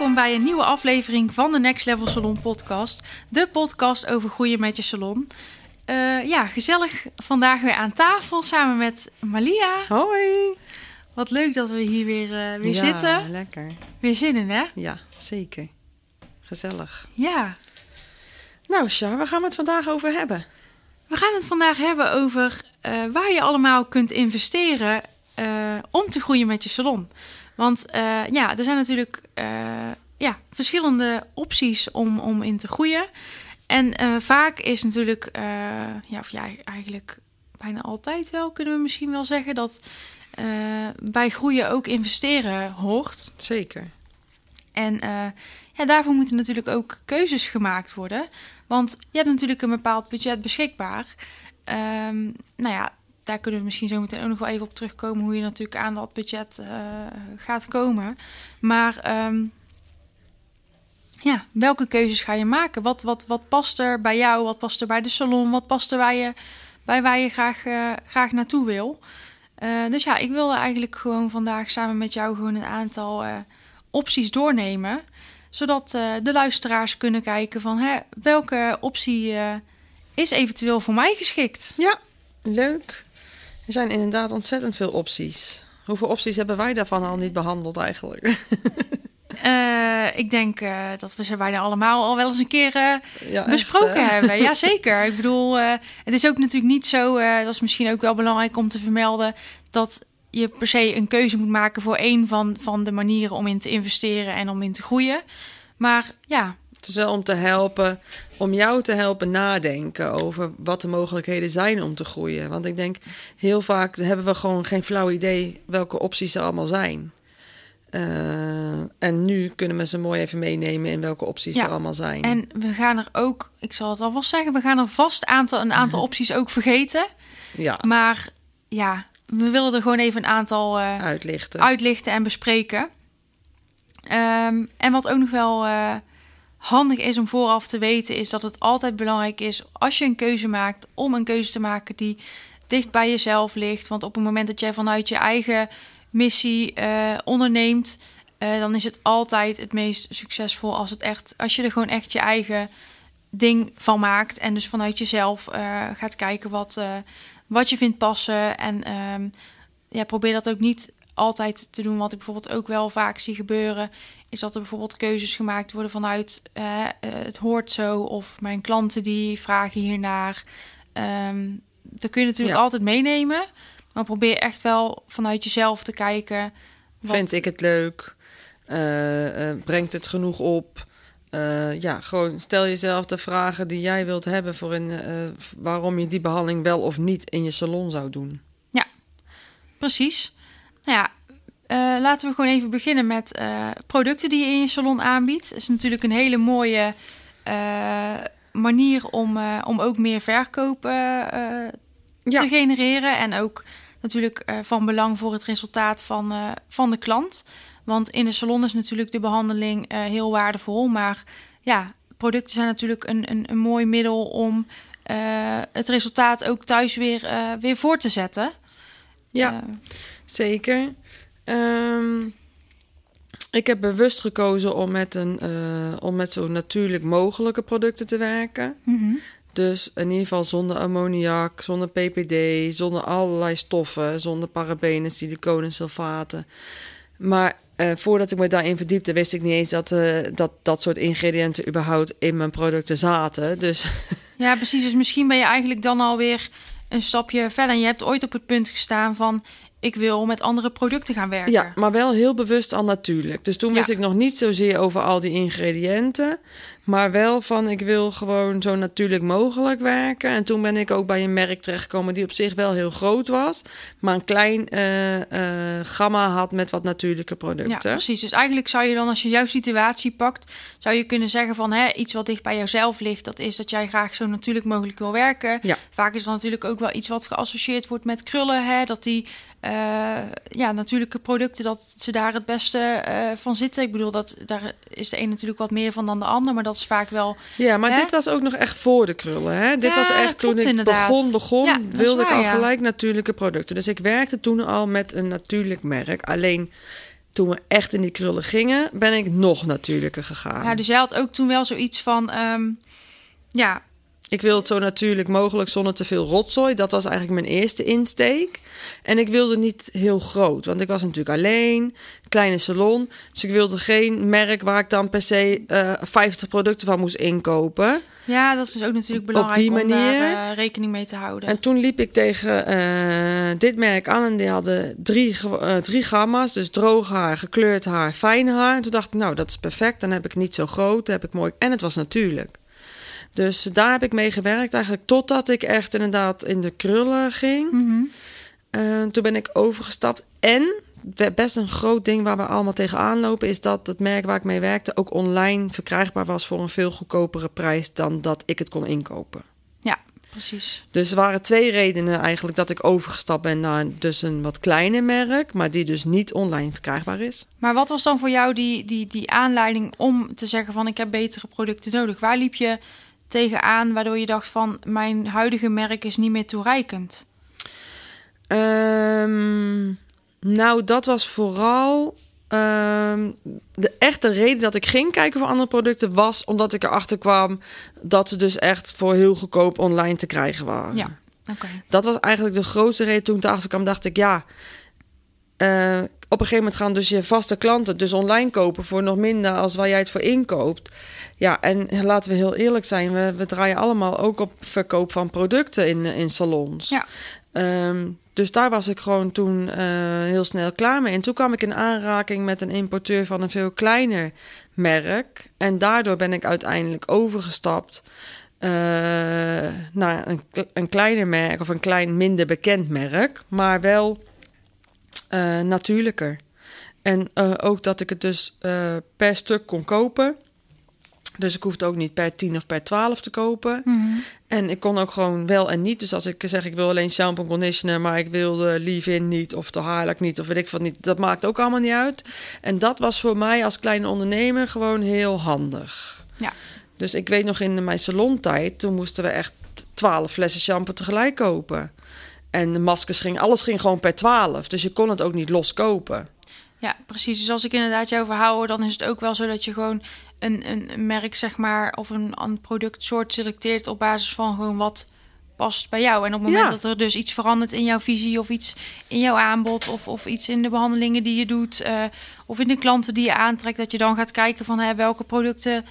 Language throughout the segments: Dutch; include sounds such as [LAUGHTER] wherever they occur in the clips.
Welkom bij een nieuwe aflevering van de Next Level Salon podcast. De podcast over groeien met je salon. Eh, ja, gezellig vandaag weer aan tafel samen met Malia. Hoi. Wat leuk dat we hier weer, eh, weer ja, zitten. lekker. Weer zin in, hè? Ja, zeker. Gezellig. Ja. Nou, Char, waar gaan we het vandaag over hebben? We gaan het vandaag hebben over eh, waar je allemaal kunt investeren om te groeien met je salon. Want eh, ja, er zijn natuurlijk eh, ja, verschillende opties om, om in te groeien. En eh, vaak is natuurlijk, ja, of ja, eigenlijk bijna altijd wel, kunnen we misschien wel zeggen, dat bij groeien ook investeren hoort. Zeker. En ja, daarvoor moeten natuurlijk ook keuzes gemaakt worden. Want je hebt natuurlijk een bepaald budget beschikbaar. Ehm, nou ja, daar kunnen we misschien zo meteen ook nog wel even op terugkomen... hoe je natuurlijk aan dat budget eh, gaat komen. Maar ehm, ja, welke keuzes ga je maken? Wat, wat, wat past er bij jou? Wat past er bij de salon? Wat past er bij, je, bij waar je graag, eh, graag naartoe wil? Eh, dus ja, ik wilde eigenlijk gewoon vandaag samen met jou gewoon een aantal opties doornemen. Zodat de luisteraars kunnen kijken van hè, welke optie is eventueel voor mij geschikt. Ja, leuk. Er zijn inderdaad ontzettend veel opties. Hoeveel opties hebben wij daarvan al niet behandeld eigenlijk? [LAUGHS] Eh, ik denk eh, dat we ze bijna allemaal al wel eens een keer eh, Ja, besproken echt, hè? hebben. Jazeker. [LAUGHS] Ik bedoel, het is ook natuurlijk niet zo, dat is misschien ook wel belangrijk om te vermelden, dat je per se een keuze moet maken voor één van, van de manieren om in te investeren en om in te groeien. Maar ja, Het is wel om te helpen, om jou te helpen nadenken over wat de mogelijkheden zijn om te groeien. Want ik denk, heel vaak hebben we gewoon geen flauw idee welke opties er allemaal zijn. Eh, en nu kunnen we ze mooi even meenemen in welke opties Ja, er allemaal zijn. en we gaan er ook, ik zal het alvast zeggen, we gaan er vast aantal, een aantal opties ook vergeten. ja, Maar ja, we willen er gewoon even een aantal eh, uitlichten. uitlichten en bespreken. Ehm, en wat ook nog wel eh, handig is om vooraf te weten, is dat het altijd belangrijk is als je een keuze maakt, om een keuze te maken die dicht bij jezelf ligt. Want op het moment dat jij vanuit je eigen missie eh, onderneemt, eh, dan is het altijd het meest succesvol als het echt, als je er gewoon echt je eigen ding van maakt. En dus vanuit jezelf eh, gaat kijken wat, wat je vindt passen. En ehm, ja, probeer dat ook niet altijd te doen. Wat ik bijvoorbeeld ook wel vaak zie gebeuren, is dat er bijvoorbeeld keuzes gemaakt worden vanuit eh, het hoort zo. Of mijn klanten die vragen hiernaar. Ehm dat kun je natuurlijk Ja. altijd meenemen. Maar probeer echt wel vanuit jezelf te kijken. wat- Vind ik het leuk? Eh, eh, brengt het genoeg op? Ja, gewoon stel jezelf de vragen die jij wilt hebben voor een, waarom je die behandeling wel of niet in je salon zou doen. Precies. Nou ja, eh, laten we gewoon even beginnen met eh, producten die je in je salon aanbiedt. Dat is natuurlijk een hele mooie eh, manier om, om ook meer verkoop Ja. te genereren. En ook natuurlijk van belang voor het resultaat van, van de klant. Want in de salon is natuurlijk de behandeling eh, heel waardevol. Maar ja, producten zijn natuurlijk een, een, een mooi middel om het resultaat ook thuis weer, weer voor te zetten. Ja, zeker. Ehm, ik heb bewust gekozen om met, een, eh, om met zo natuurlijk mogelijke producten te werken. mhm. Dus in ieder geval zonder ammoniak, zonder PPD, zonder allerlei stoffen, zonder parabenen, siliconen, sulfaten. Maar eh, voordat ik me daarin verdiepte, wist ik niet eens dat, eh, dat dat soort ingrediënten überhaupt in mijn producten zaten. Dus Ja, precies. Dus misschien ben je eigenlijk dan alweer een stapje verder. En je hebt ooit op het punt gestaan van... ik wil met andere producten gaan werken. Ja, maar wel heel bewust al natuurlijk. Dus toen Ja. wist ik nog niet zozeer over al die ingrediënten. Maar wel van ik wil gewoon zo natuurlijk mogelijk werken. En toen ben ik ook bij een merk terechtgekomen die op zich wel heel groot was. Maar een klein eh, eh, gamma had met wat natuurlijke Ja, producten. precies. Dus eigenlijk zou je dan, als je jouw situatie pakt, zou je kunnen zeggen van hè, iets wat dicht bij jouzelf ligt, dat is dat jij graag zo natuurlijk mogelijk wil werken. Ja. Vaak is dat natuurlijk ook wel iets wat geassocieerd wordt met krullen, hè, dat die eh, ja, natuurlijke producten, dat ze daar het beste eh, van zitten. Ik bedoel, dat, daar is de een natuurlijk wat meer van dan de ander, maar dat is vaak wel Ja, maar Hè? dit was ook nog echt voor de krullen. Hè? Dit Ja, was echt toen ik inderdaad. begon, begon Ja, wilde ik al ja. gelijk natuurlijke producten. Dus ik werkte toen al met een natuurlijk merk. Alleen toen we echt in die krullen gingen, ben ik nog natuurlijker gegaan. Ja, dus jij had ook toen wel zoiets van, ehm, ja, Ik wil het zo natuurlijk mogelijk zonder te veel rotzooi. Dat was eigenlijk mijn eerste insteek. En ik wilde niet heel groot, want ik was natuurlijk alleen, kleine salon. Dus ik wilde geen merk waar ik dan per se eh 50 producten van moest inkopen. ja, dat is dus ook natuurlijk belangrijk die om daar eh, rekening mee te houden. En toen liep ik tegen eh, dit merk aan en die hadden drie, eh, drie gamma's. Dus droog haar, gekleurd haar, fijn haar. En toen dacht ik, nou, dat is perfect. Dan heb ik niet zo groot, dan heb ik mooi. En het was natuurlijk. Dus daar heb ik mee gewerkt eigenlijk totdat ik echt inderdaad in de krullen ging. Mhm. Eh, toen ben ik overgestapt. En be- best een groot ding waar we allemaal tegenaan lopen... is dat het merk waar ik mee werkte ook online verkrijgbaar was... voor een veel goedkopere prijs dan dat ik het kon inkopen. Ja, precies. Dus er waren twee redenen eigenlijk dat ik overgestapt ben naar dus een wat kleiner merk, maar die dus niet online verkrijgbaar is. Maar wat was dan voor jou die, die, die aanleiding om te zeggen van ik heb betere producten nodig? Waar liep je tegenaan waardoor je dacht van mijn huidige merk is niet meer toereikend? Ehm, nou, dat was vooral ehm, de echte reden dat ik ging kijken voor andere producten was omdat ik erachter kwam dat ze dus echt voor heel goedkoop online te krijgen waren. Ja, oké. Dat was eigenlijk de grootste reden toen ik erachter kwam. Dacht ik, ja, eh, op een gegeven moment gaan dus je vaste klanten dus online kopen voor nog minder als waar jij het voor inkoopt. Ja, en laten we heel eerlijk zijn, we, we draaien allemaal ook op verkoop van producten in, in salons. Ja. Ehm, dus daar was ik gewoon toen eh, heel snel klaar mee. En toen kwam ik in aanraking met een importeur van een veel kleiner merk. En daardoor ben ik uiteindelijk overgestapt eh, naar een, een kleiner merk of een klein minder bekend merk, maar wel eh, natuurlijker. En eh, ook dat ik het dus eh, per stuk kon kopen. Dus ik hoefde ook niet per 10 of per 12 te kopen. En ik kon ook gewoon wel en niet. Dus als ik zeg ik wil alleen shampoo en conditioner, maar ik wil de leave-in niet of de haarlak niet of weet ik wat niet. Dat maakt ook allemaal niet uit. En dat was voor mij als kleine ondernemer gewoon heel handig. Ja. Dus ik weet nog in mijn salontijd, toen moesten we echt 12 flessen shampoo tegelijk kopen. En de maskers ging, alles ging gewoon per 12. Dus je kon het ook niet los kopen. Ja, precies. Dus als ik inderdaad jouw verhaal hoor, dan is het ook wel zo dat je gewoon een, een, merk, zeg maar, of een, een productsoort selecteert op basis van gewoon wat past bij jou. En op het moment Ja. dat er dus iets verandert in jouw visie of iets in jouw aanbod of, of iets in de behandelingen die je doet eh, of in de klanten die je aantrekt, dat je dan gaat kijken van hè, welke producten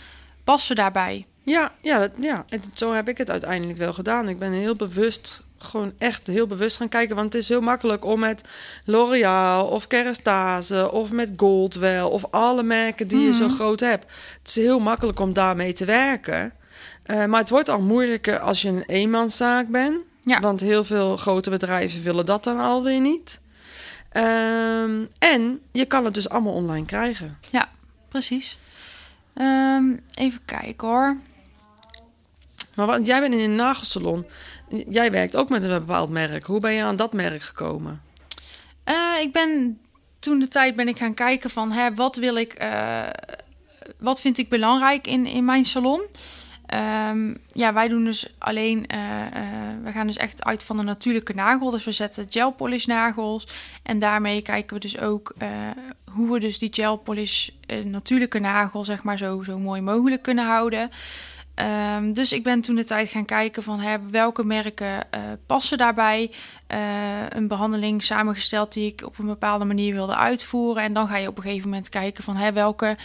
passen daarbij. Ja, ja, dat, ja. En zo heb ik het uiteindelijk wel gedaan. Ik ben heel bewust, gewoon echt heel bewust gaan kijken. Want het is heel makkelijk om met L'Oreal of Kerastase of met Goldwell of alle merken die je zo groot hebt. Het is heel makkelijk om daarmee te werken. Eh, maar het wordt al moeilijker als je een eenmanszaak bent. Ja. Want heel veel grote bedrijven willen dat dan alweer niet. Ehm, en je kan het dus allemaal online krijgen. Ja, precies. Ehm, even kijken hoor. Maar wat, jij bent in een nagelsalon. Jij werkt ook met een bepaald merk. Hoe ben je aan dat merk gekomen? Eh, ik ben toen de tijd ben ik gaan kijken van hè, wat wil ik, eh, wat vind ik belangrijk in, in mijn salon. Ehm, ja, wij doen dus alleen, eh, we gaan dus echt uit van de natuurlijke nagel. Dus we zetten gel polish nagels en daarmee kijken we dus ook hoe we dus die gel polish natuurlijke nagel zeg maar zo, zo mooi mogelijk kunnen houden. Ehm, dus ik ben toen de tijd gaan kijken van hè, welke merken eh, passen daarbij. Eh, een behandeling samengesteld die ik op een bepaalde manier wilde uitvoeren. En dan ga je op een gegeven moment kijken van hè, welke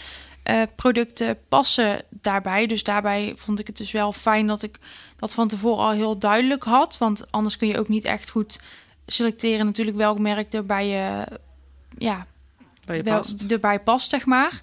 eh, producten passen daarbij. Dus daarbij vond ik het dus wel fijn dat ik dat van tevoren al heel duidelijk had. Want anders kun je ook niet echt goed selecteren natuurlijk welk merk er bij je, ja, Bij je wel, past. erbij past, zeg maar.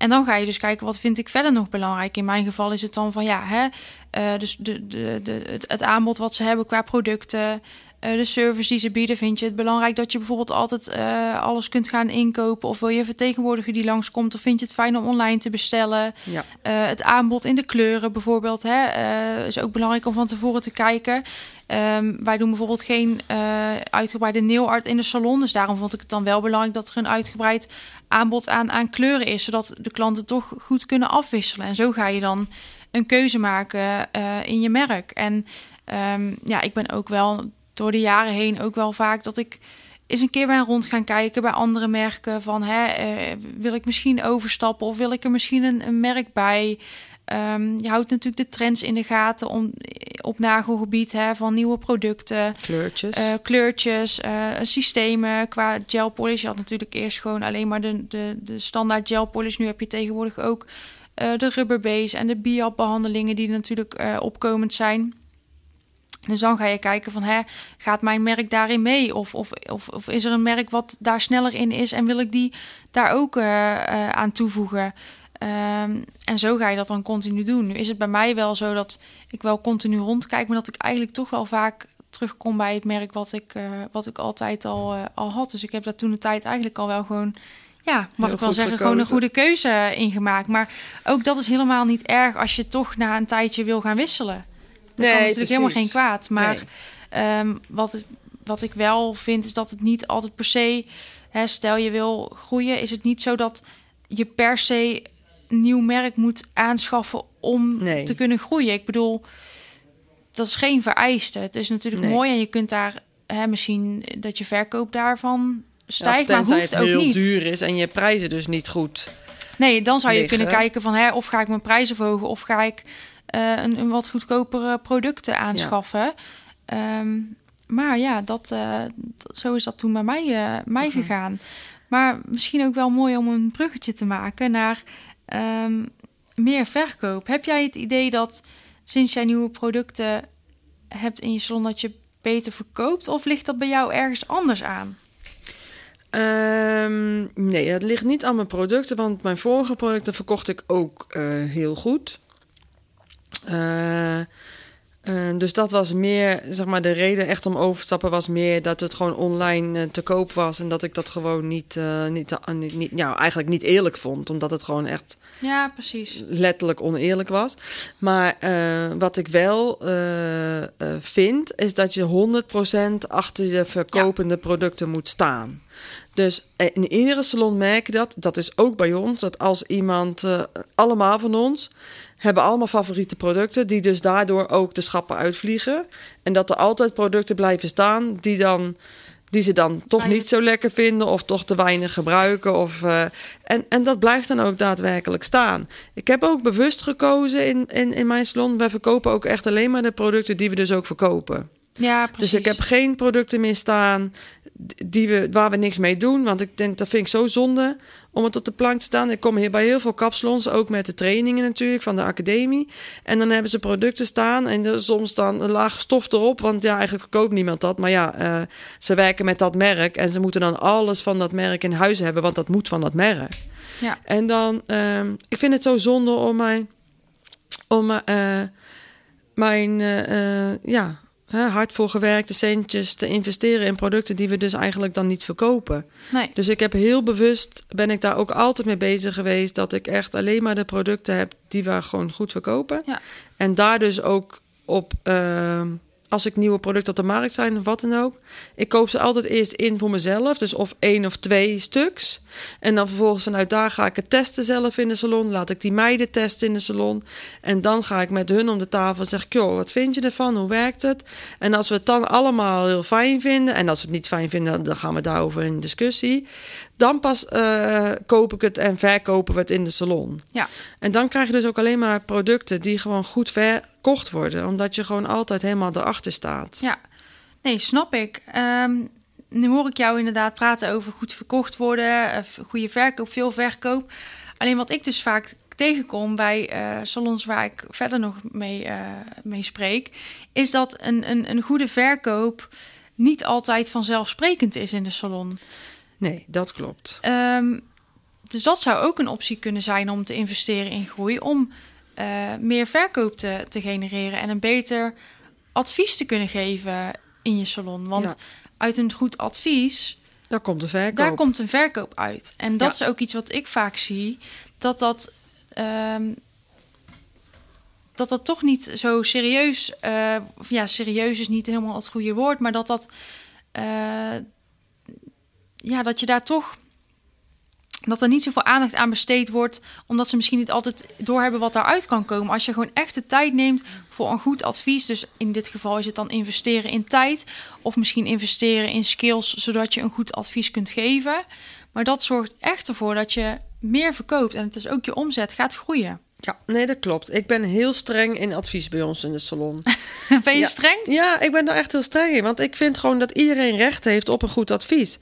En dan ga je dus kijken, wat vind ik verder nog belangrijk? In mijn geval is het dan van, ja, hè, eh, dus de, de, de, het, het aanbod wat ze hebben qua producten... eh, de service die ze bieden, vind je het belangrijk dat je bijvoorbeeld altijd eh, alles kunt gaan inkopen? Of wil je een vertegenwoordiger die langskomt? Of vind je het fijn om online te bestellen? Ja. Het aanbod in de kleuren bijvoorbeeld hè, is ook belangrijk om van tevoren te kijken. Ehm, wij doen bijvoorbeeld geen eh, uitgebreide nailart in de salon. Dus daarom vond ik het dan wel belangrijk dat er een uitgebreid aanbod aan, aan kleuren is. Zodat de klanten toch goed kunnen afwisselen. En zo ga je dan een keuze maken eh, in je merk. En ehm, ja, ik ben ook wel door de jaren heen ook wel vaak dat ik eens een keer ben rond gaan kijken bij andere merken. Van hè, eh, wil ik misschien overstappen of wil ik er misschien een, een merk bij? Ehm, je houdt natuurlijk de trends in de gaten om, op nagelgebied hè, van nieuwe producten. Kleurtjes. Eh, kleurtjes, eh, systemen qua gel polish. Je had natuurlijk eerst gewoon alleen maar de, de, de standaard gel polish. Nu heb je tegenwoordig ook eh, de rubber base en de biap behandelingen die natuurlijk eh, opkomend zijn. Dus dan ga je kijken van, hè, gaat mijn merk daarin mee? Of, of, of, of is er een merk wat daar sneller in is en wil ik die daar ook eh, eh, aan toevoegen? Ehm, en zo ga je dat dan continu doen. Nu is het bij mij wel zo dat ik wel continu rondkijk, maar dat ik eigenlijk toch wel vaak terugkom bij het merk wat ik, eh, wat ik altijd al, al had. Dus ik heb daar toen de tijd eigenlijk al wel gewoon, ja, mag Heel ik wel zeggen, gewoon een goede keuze ingemaakt. Maar ook dat is helemaal niet erg als je toch na een tijdje wil gaan wisselen. Dat Nee, kan natuurlijk helemaal geen kwaad. Maar Nee. ehm, wat, wat ik wel vind, is dat het niet altijd per se... Hè, stel je wil groeien, is het niet zo dat je per se een nieuw merk moet aanschaffen om Nee. te kunnen groeien. Ik bedoel, dat is geen vereiste. Het is natuurlijk Nee. mooi en je kunt daar hè, misschien dat je verkoop daarvan stijgt, maar tenzij hoeft het ook heel niet. duur is en je prijzen dus niet goed. Nee, dan zou je liggen. kunnen kijken van hè, of ga ik mijn prijzen verhogen of ga ik een, een wat goedkopere producten aanschaffen. Ehm, maar ja, dat, eh, dat- zo is dat toen bij mij, eh, mij Mhm. gegaan. Maar misschien ook wel mooi om een bruggetje te maken naar ehm, meer verkoop. Heb jij het idee dat sinds jij nieuwe producten hebt in je salon dat je beter verkoopt? Of ligt dat bij jou ergens anders aan? Ehm, nee, dat ligt niet aan mijn producten, want mijn vorige producten verkocht ik ook eh, heel goed. Eh, eh, dus dat was meer, zeg maar, de reden echt om over te stappen was meer dat het gewoon online eh, te koop was en dat ik dat gewoon niet, eh, niet, niet, niet, ja, eigenlijk niet eerlijk vond, omdat het gewoon echt Ja, precies. letterlijk oneerlijk was. Maar wat ik wel vind, is dat je 100% achter je verkopende producten moet staan. Dus eh, in iedere salon merk je dat. Dat is ook bij ons. Dat als iemand, eh, allemaal van ons, hebben allemaal favoriete producten. Die dus daardoor ook de schappen uitvliegen. En dat er altijd producten blijven staan die dan die ze dan toch niet zo lekker vinden of toch te weinig gebruiken. Of, eh, en, en dat blijft dan ook daadwerkelijk staan. Ik heb ook bewust gekozen in, in, in mijn salon. Wij verkopen ook echt alleen maar de producten die we dus ook verkopen. Ja, precies. Dus ik heb geen producten meer staan die we, waar we niks mee doen. Want ik denk, dat vind ik zo zonde om het op de plank te staan. Ik kom hier bij heel veel kapsalons, ook met de trainingen natuurlijk van de academie. En dan hebben ze producten staan en soms dan een lage stof erop. Want ja, eigenlijk verkoopt niemand dat. Maar ja, eh, ze werken met dat merk en ze moeten dan alles van dat merk in huis hebben. Want dat moet van dat merk. Ja. En dan, ehm, ik vind het zo zonde om mij, om eh, mijn, eh, ja, hard voor gewerkte centjes te investeren in producten die we dus eigenlijk dan niet verkopen. Nee. Dus ik heb heel bewust, ben ik daar ook altijd mee bezig geweest, dat ik echt alleen maar de producten heb die we gewoon goed verkopen. Ja. En daar dus ook op, ehm, als ik nieuwe producten op de markt zijn of wat dan ook, ik koop ze altijd eerst in voor mezelf, dus of één of twee stuks. En dan vervolgens vanuit daar ga ik het testen zelf in de salon, laat ik die meiden testen in de salon. En dan ga ik met hun om de tafel en zeg ik, joh, wat vind je ervan? Hoe werkt het? En als we het dan allemaal heel fijn vinden, en als we het niet fijn vinden, dan gaan we daarover in discussie. Dan pas eh, koop ik het en verkopen we het in de salon. Ja. En dan krijg je dus ook alleen maar producten die gewoon goed verkocht worden. Omdat je gewoon altijd helemaal erachter staat. Ja, nee, snap ik. Ehm, nu hoor ik jou inderdaad praten over goed verkocht worden, eh, goede verkoop, veel verkoop. Alleen wat ik dus vaak tegenkom bij eh, salons waar ik verder nog mee, mee spreek, is dat een, een, een goede verkoop niet altijd vanzelfsprekend is in de salon. Nee, dat klopt. Ehm, dus dat zou ook een optie kunnen zijn om te investeren in groei, om eh, meer verkoop te, te genereren en een beter advies te kunnen geven in je salon. Want Ja. uit een goed advies, Daar komt de verkoop. daar komt een verkoop uit. En dat Ja. is ook iets wat ik vaak zie, dat dat, ehm, dat, dat toch niet zo serieus, of ja, serieus is niet helemaal het goede woord, maar dat dat, eh, ja, dat je daar toch dat er niet zoveel aandacht aan besteed wordt, omdat ze misschien niet altijd doorhebben wat daaruit kan komen. Als je gewoon echt de tijd neemt voor een goed advies, dus in dit geval is het dan investeren in tijd, of misschien investeren in skills, zodat je een goed advies kunt geven. Maar dat zorgt echt ervoor dat je meer verkoopt en het is ook je omzet gaat groeien. Ja, nee, dat klopt. Ik ben heel streng in advies bij ons in de salon. [LAUGHS] ben je Ja. streng? Ja, ik ben daar echt heel streng in. Want ik vind gewoon dat iedereen recht heeft op een goed advies.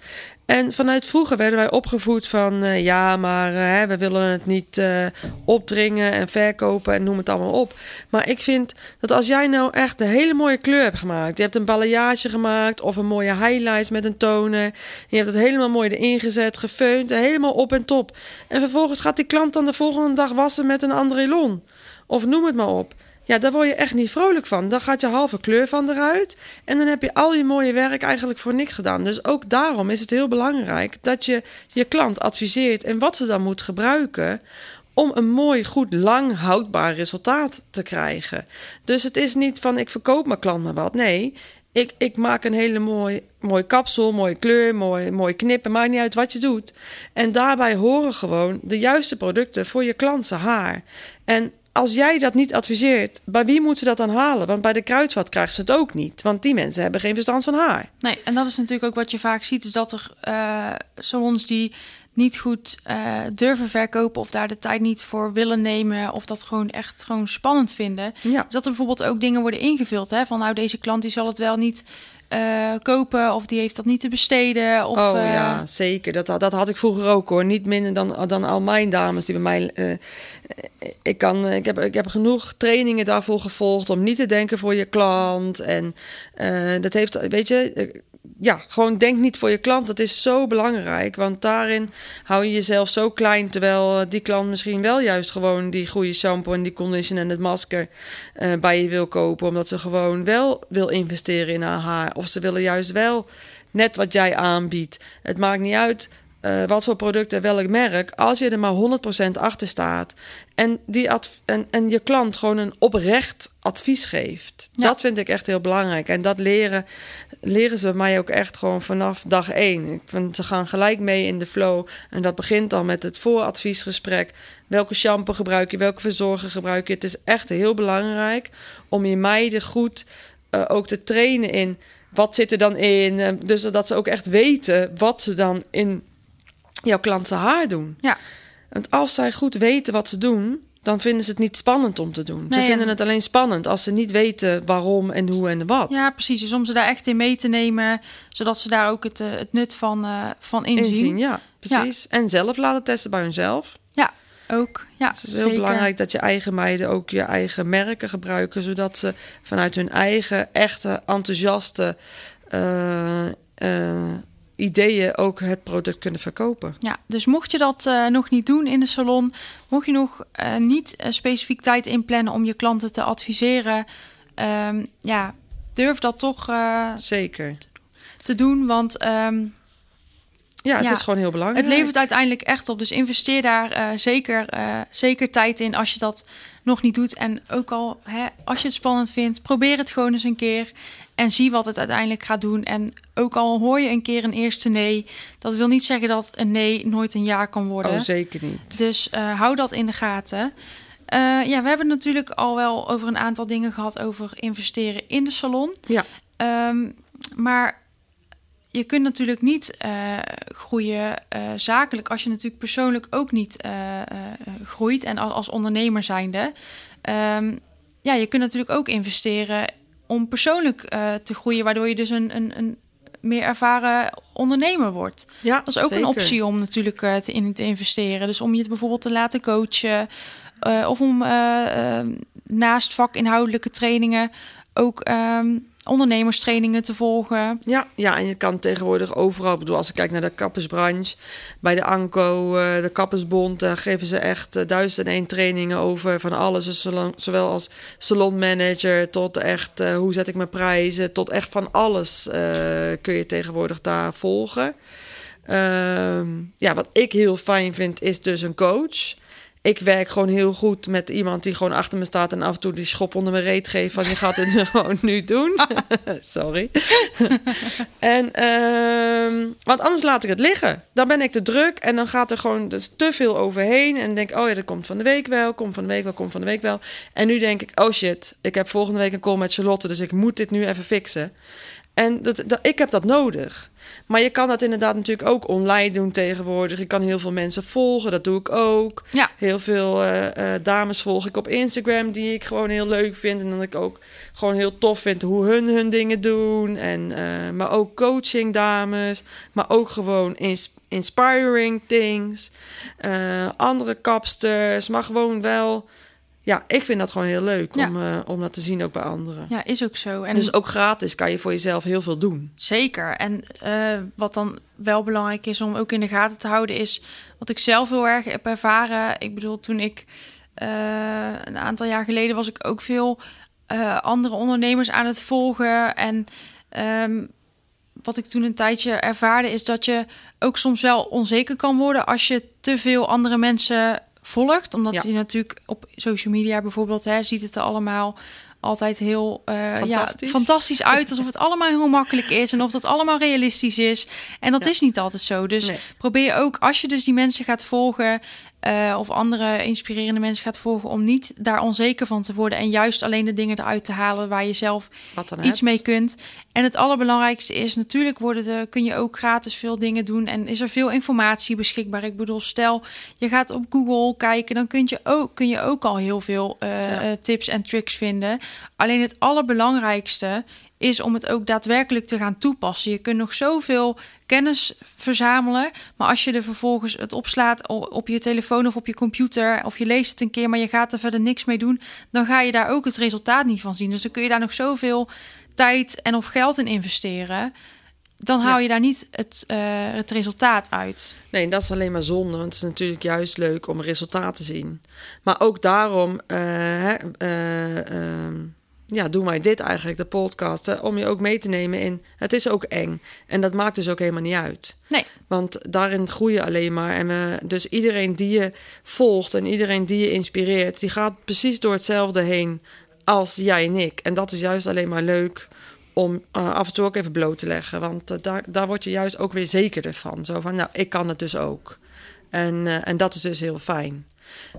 En vanuit vroeger werden wij opgevoed van... eh, ja, maar eh, hè, we willen het niet eh, opdringen en verkopen en noem het allemaal op. Maar ik vind dat als jij nou echt een hele mooie kleur hebt gemaakt... je hebt een balayage gemaakt of een mooie highlights met een toner... je hebt het helemaal mooi erin gezet, gefeund, helemaal op en top. En vervolgens gaat die klant dan de volgende dag wassen met een Andrelon. Of noem het maar op. Ja, daar word je echt niet vrolijk van. Dan gaat je halve kleur van eruit. En dan heb je al je mooie werk eigenlijk voor niks gedaan. Dus ook daarom is het heel belangrijk dat je je klant adviseert en wat ze dan moet gebruiken om een mooi, goed, lang houdbaar resultaat te krijgen. Dus het is niet van ik verkoop mijn klant maar wat. Nee, ik, ik maak een hele mooi, mooi kapsel, mooie kleur, mooi, mooi knippen. Maakt niet uit wat je doet. En daarbij horen gewoon de juiste producten voor je klant zijn haar. En als jij dat niet adviseert, bij wie moet ze dat dan halen? Want bij de kruidvat krijgt ze het ook niet. Want die mensen hebben geen verstand van haar. Nee, en dat is natuurlijk ook wat je vaak ziet, is dat er eh salons die niet goed eh, durven verkopen of daar de tijd niet voor willen nemen of dat gewoon echt gewoon spannend vinden. Ja. Dus dat er bijvoorbeeld ook dingen worden ingevuld, hè, van nou deze klant die zal het wel niet eh, kopen of die heeft dat niet te besteden. Of, oh eh, ja, zeker. Dat, dat had ik vroeger ook hoor. Niet minder dan, dan al mijn dames die bij mij. eh, ik, kan, ik, heb, ik heb genoeg trainingen daarvoor gevolgd om niet te denken voor je klant. En eh, dat heeft, weet je. Ja, gewoon denk niet voor je klant. Dat is zo belangrijk. Want daarin hou je jezelf zo klein. Terwijl eh, die klant misschien wel juist gewoon die goede shampoo en die condition en het masker eh, bij je wil kopen. Omdat ze gewoon wel wil investeren in haar haar. Of ze willen juist wel net wat jij aanbiedt. Het maakt niet uit eh, wat voor product en welk merk. Als je er maar 100% achter staat. En, die en, en je klant gewoon een oprecht advies geeft. Ja. Dat vind ik echt heel belangrijk. En dat leren, leren ze mij ook echt gewoon vanaf dag één. Ik vind, ze gaan gelijk mee in de flow. En dat begint dan met het vooradviesgesprek. Welke shampoo gebruik je? Welke verzorger gebruik je? Het is echt heel belangrijk om je meiden goed eh, ook te trainen in... Wat zit er dan in? Eh, Dus dat ze ook echt weten wat ze dan in jouw klant zijn haar doen. Ja. Want als zij goed weten wat ze doen, dan vinden ze het niet spannend om te doen. ze vinden en- het alleen spannend als ze niet weten waarom en hoe en wat. Ja, precies. Dus om ze daar echt in mee te nemen, zodat ze daar ook het, eh, het nut van, eh, van inzien. Inzien, ja, precies. En zelf laten testen bij hunzelf. Ja, ook. Ja, Het is heel zeker. belangrijk dat je eigen meiden ook je eigen merken gebruiken, zodat ze vanuit hun eigen echte enthousiaste eh, ideeën ook het product kunnen verkopen. Ja, dus mocht je dat eh, nog niet doen in de salon, mocht je nog eh, niet eh, specifiek tijd inplannen om je klanten te adviseren, ehm, ja, durf dat toch Zeker. te doen, want ehm, Ja, het Ja. is gewoon heel belangrijk. het levert uiteindelijk echt op. Dus investeer daar zeker, zeker tijd in als je dat nog niet doet. En ook al hè, als je het spannend vindt, probeer het gewoon eens een keer en zie wat het uiteindelijk gaat doen. En ook al hoor je een keer een eerste nee, dat wil niet zeggen dat een nee nooit een ja kan worden. Oh, zeker niet. Dus eh, hou dat in de gaten. Eh, ja, we hebben natuurlijk al wel over een aantal dingen gehad over investeren in de salon. Ja, Ehm, maar je kunt natuurlijk niet eh, groeien zakelijk als je natuurlijk persoonlijk ook niet groeit. En als, als ondernemer zijnde. Ehm, ja, je kunt natuurlijk ook investeren om persoonlijk eh, te groeien, waardoor je dus een, een, een meer ervaren ondernemer wordt. ja Dat is ook een optie om natuurlijk eh, te, in te investeren. Dus om je het bijvoorbeeld te laten coachen. eh, of om naast vakinhoudelijke trainingen ook ehm, ondernemerstrainingen te volgen. Ja, ja, en je kan tegenwoordig overal, ik bedoel, als ik kijk naar de kappersbranche, bij de ANCO, eh, de Kappersbond, daar geven ze echt eh, duizend en één trainingen over van alles. Dus zowel als salonmanager tot echt eh, hoe zet ik mijn prijzen, tot echt van alles kun je tegenwoordig daar volgen. Ehm, ja, wat ik heel fijn vind, is dus een coach. Ik werk gewoon heel goed met iemand die gewoon achter me staat en af en toe die schop onder mijn reet geeft van je gaat het [LAUGHS] gewoon nu doen. [LAUGHS] Sorry. [LAUGHS] en, ehm, want anders laat ik het liggen. Dan ben ik te druk en dan gaat er gewoon dus te veel overheen. En denk oh ja, dat komt van de week wel, komt van de week wel, komt van de week wel. En nu denk ik, oh shit, ik heb volgende week een call met Charlotte, dus ik moet dit nu even fixen. En dat, dat, ik heb dat nodig. Maar je kan dat inderdaad natuurlijk ook online doen tegenwoordig. Je kan heel veel mensen volgen, dat doe ik ook. Ja. Heel veel eh, eh, dames volg ik op Instagram die ik gewoon heel leuk vind. En dat ik ook gewoon heel tof vind hoe hun hun dingen doen. En, eh, maar ook coaching dames. Maar ook gewoon ins- inspiring things. Andere kapsters. Maar gewoon wel... Ja, ik vind dat gewoon heel leuk Ja. om, eh, om dat te zien ook bij anderen. Ja, is ook zo. En Dus ook gratis kan je voor jezelf heel veel doen. Zeker. En eh, wat dan wel belangrijk is om ook in de gaten te houden, is wat ik zelf heel erg heb ervaren. Ik bedoel, toen ik eh, een aantal jaar geleden was ik ook veel andere ondernemers aan het volgen. En ehm, wat ik toen een tijdje ervaarde, is dat je ook soms wel onzeker kan worden als je te veel andere mensen volgt. Omdat Ja. je natuurlijk op social media bijvoorbeeld hè, ziet het er allemaal altijd heel eh, ja, Fantastisch. fantastisch uit. [LAUGHS] Alsof het allemaal heel makkelijk is en of dat allemaal realistisch is. En dat Ja. is niet altijd zo. Dus Nee. probeer ook, als je dus die mensen gaat volgen... eh, of andere inspirerende mensen gaat volgen... om niet daar onzeker van te worden... en juist alleen de dingen eruit te halen... waar je zelf iets hebt. mee kunt. En het allerbelangrijkste is natuurlijk worden kun je ook gratis veel dingen doen en is er veel informatie beschikbaar. Ik bedoel, stel je gaat op Google kijken, dan kun je ook, kun je ook al heel veel eh, Ja. eh, tips en tricks vinden. Alleen het allerbelangrijkste is om het ook daadwerkelijk te gaan toepassen. Je kunt nog zoveel kennis verzamelen, maar als je er vervolgens het opslaat op je telefoon of op je computer of je leest het een keer, maar je gaat er verder niks mee doen, dan ga je daar ook het resultaat niet van zien. Dus dan kun je daar nog zoveel tijd en of geld in investeren, dan haal Ja. je daar niet het, eh, het resultaat uit. Nee, dat is alleen maar zonde. Want het is natuurlijk juist leuk om resultaat te zien. Maar ook daarom, ehm, ja, doen wij dit eigenlijk, de podcast. om je ook mee te nemen in, het is ook eng. En dat maakt dus ook helemaal niet uit. Nee, Want daarin groei je alleen maar. En we, dus iedereen die je volgt en iedereen die je inspireert, die gaat precies door hetzelfde heen als jij en ik. En dat is juist alleen maar leuk om eh, af en toe ook even bloot te leggen. Want eh, daar, daar word je juist ook weer zekerder van. Zo van, nou, ik kan het dus ook. En, eh, en dat is dus heel fijn.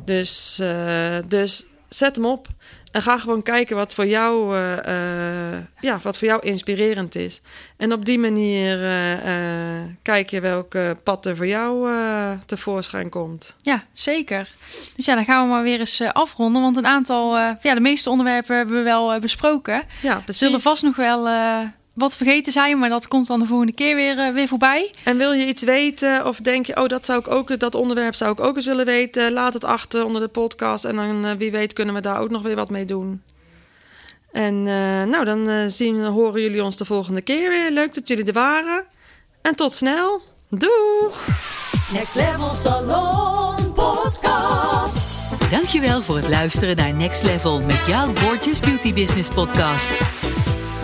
Dus, dus zet hem op. En ga gewoon kijken wat voor jou, eh, eh, ja, wat voor jou inspirerend is. En op die manier eh, kijk je welke pad er voor jou tevoorschijn komt. ja, zeker. Dus ja, dan gaan we maar weer eens afronden. Want een aantal, ja, de meeste onderwerpen hebben we wel besproken. Ja, precies. zullen vast nog wel wat vergeten zijn, maar dat komt dan de volgende keer weer, eh, weer voorbij. En wil je iets weten of denk je, oh, dat zou ik ook, dat onderwerp zou ik ook eens willen weten, laat het achter onder de podcast en dan eh, wie weet kunnen we daar ook nog weer wat mee doen. En eh, nou, dan zien, horen jullie ons de volgende keer weer. Leuk dat jullie er waren. En tot snel. Doeg! Next Level Salon Podcast. Dankjewel voor het luisteren naar Next Level met jouw Gorgeous Beauty Business podcast.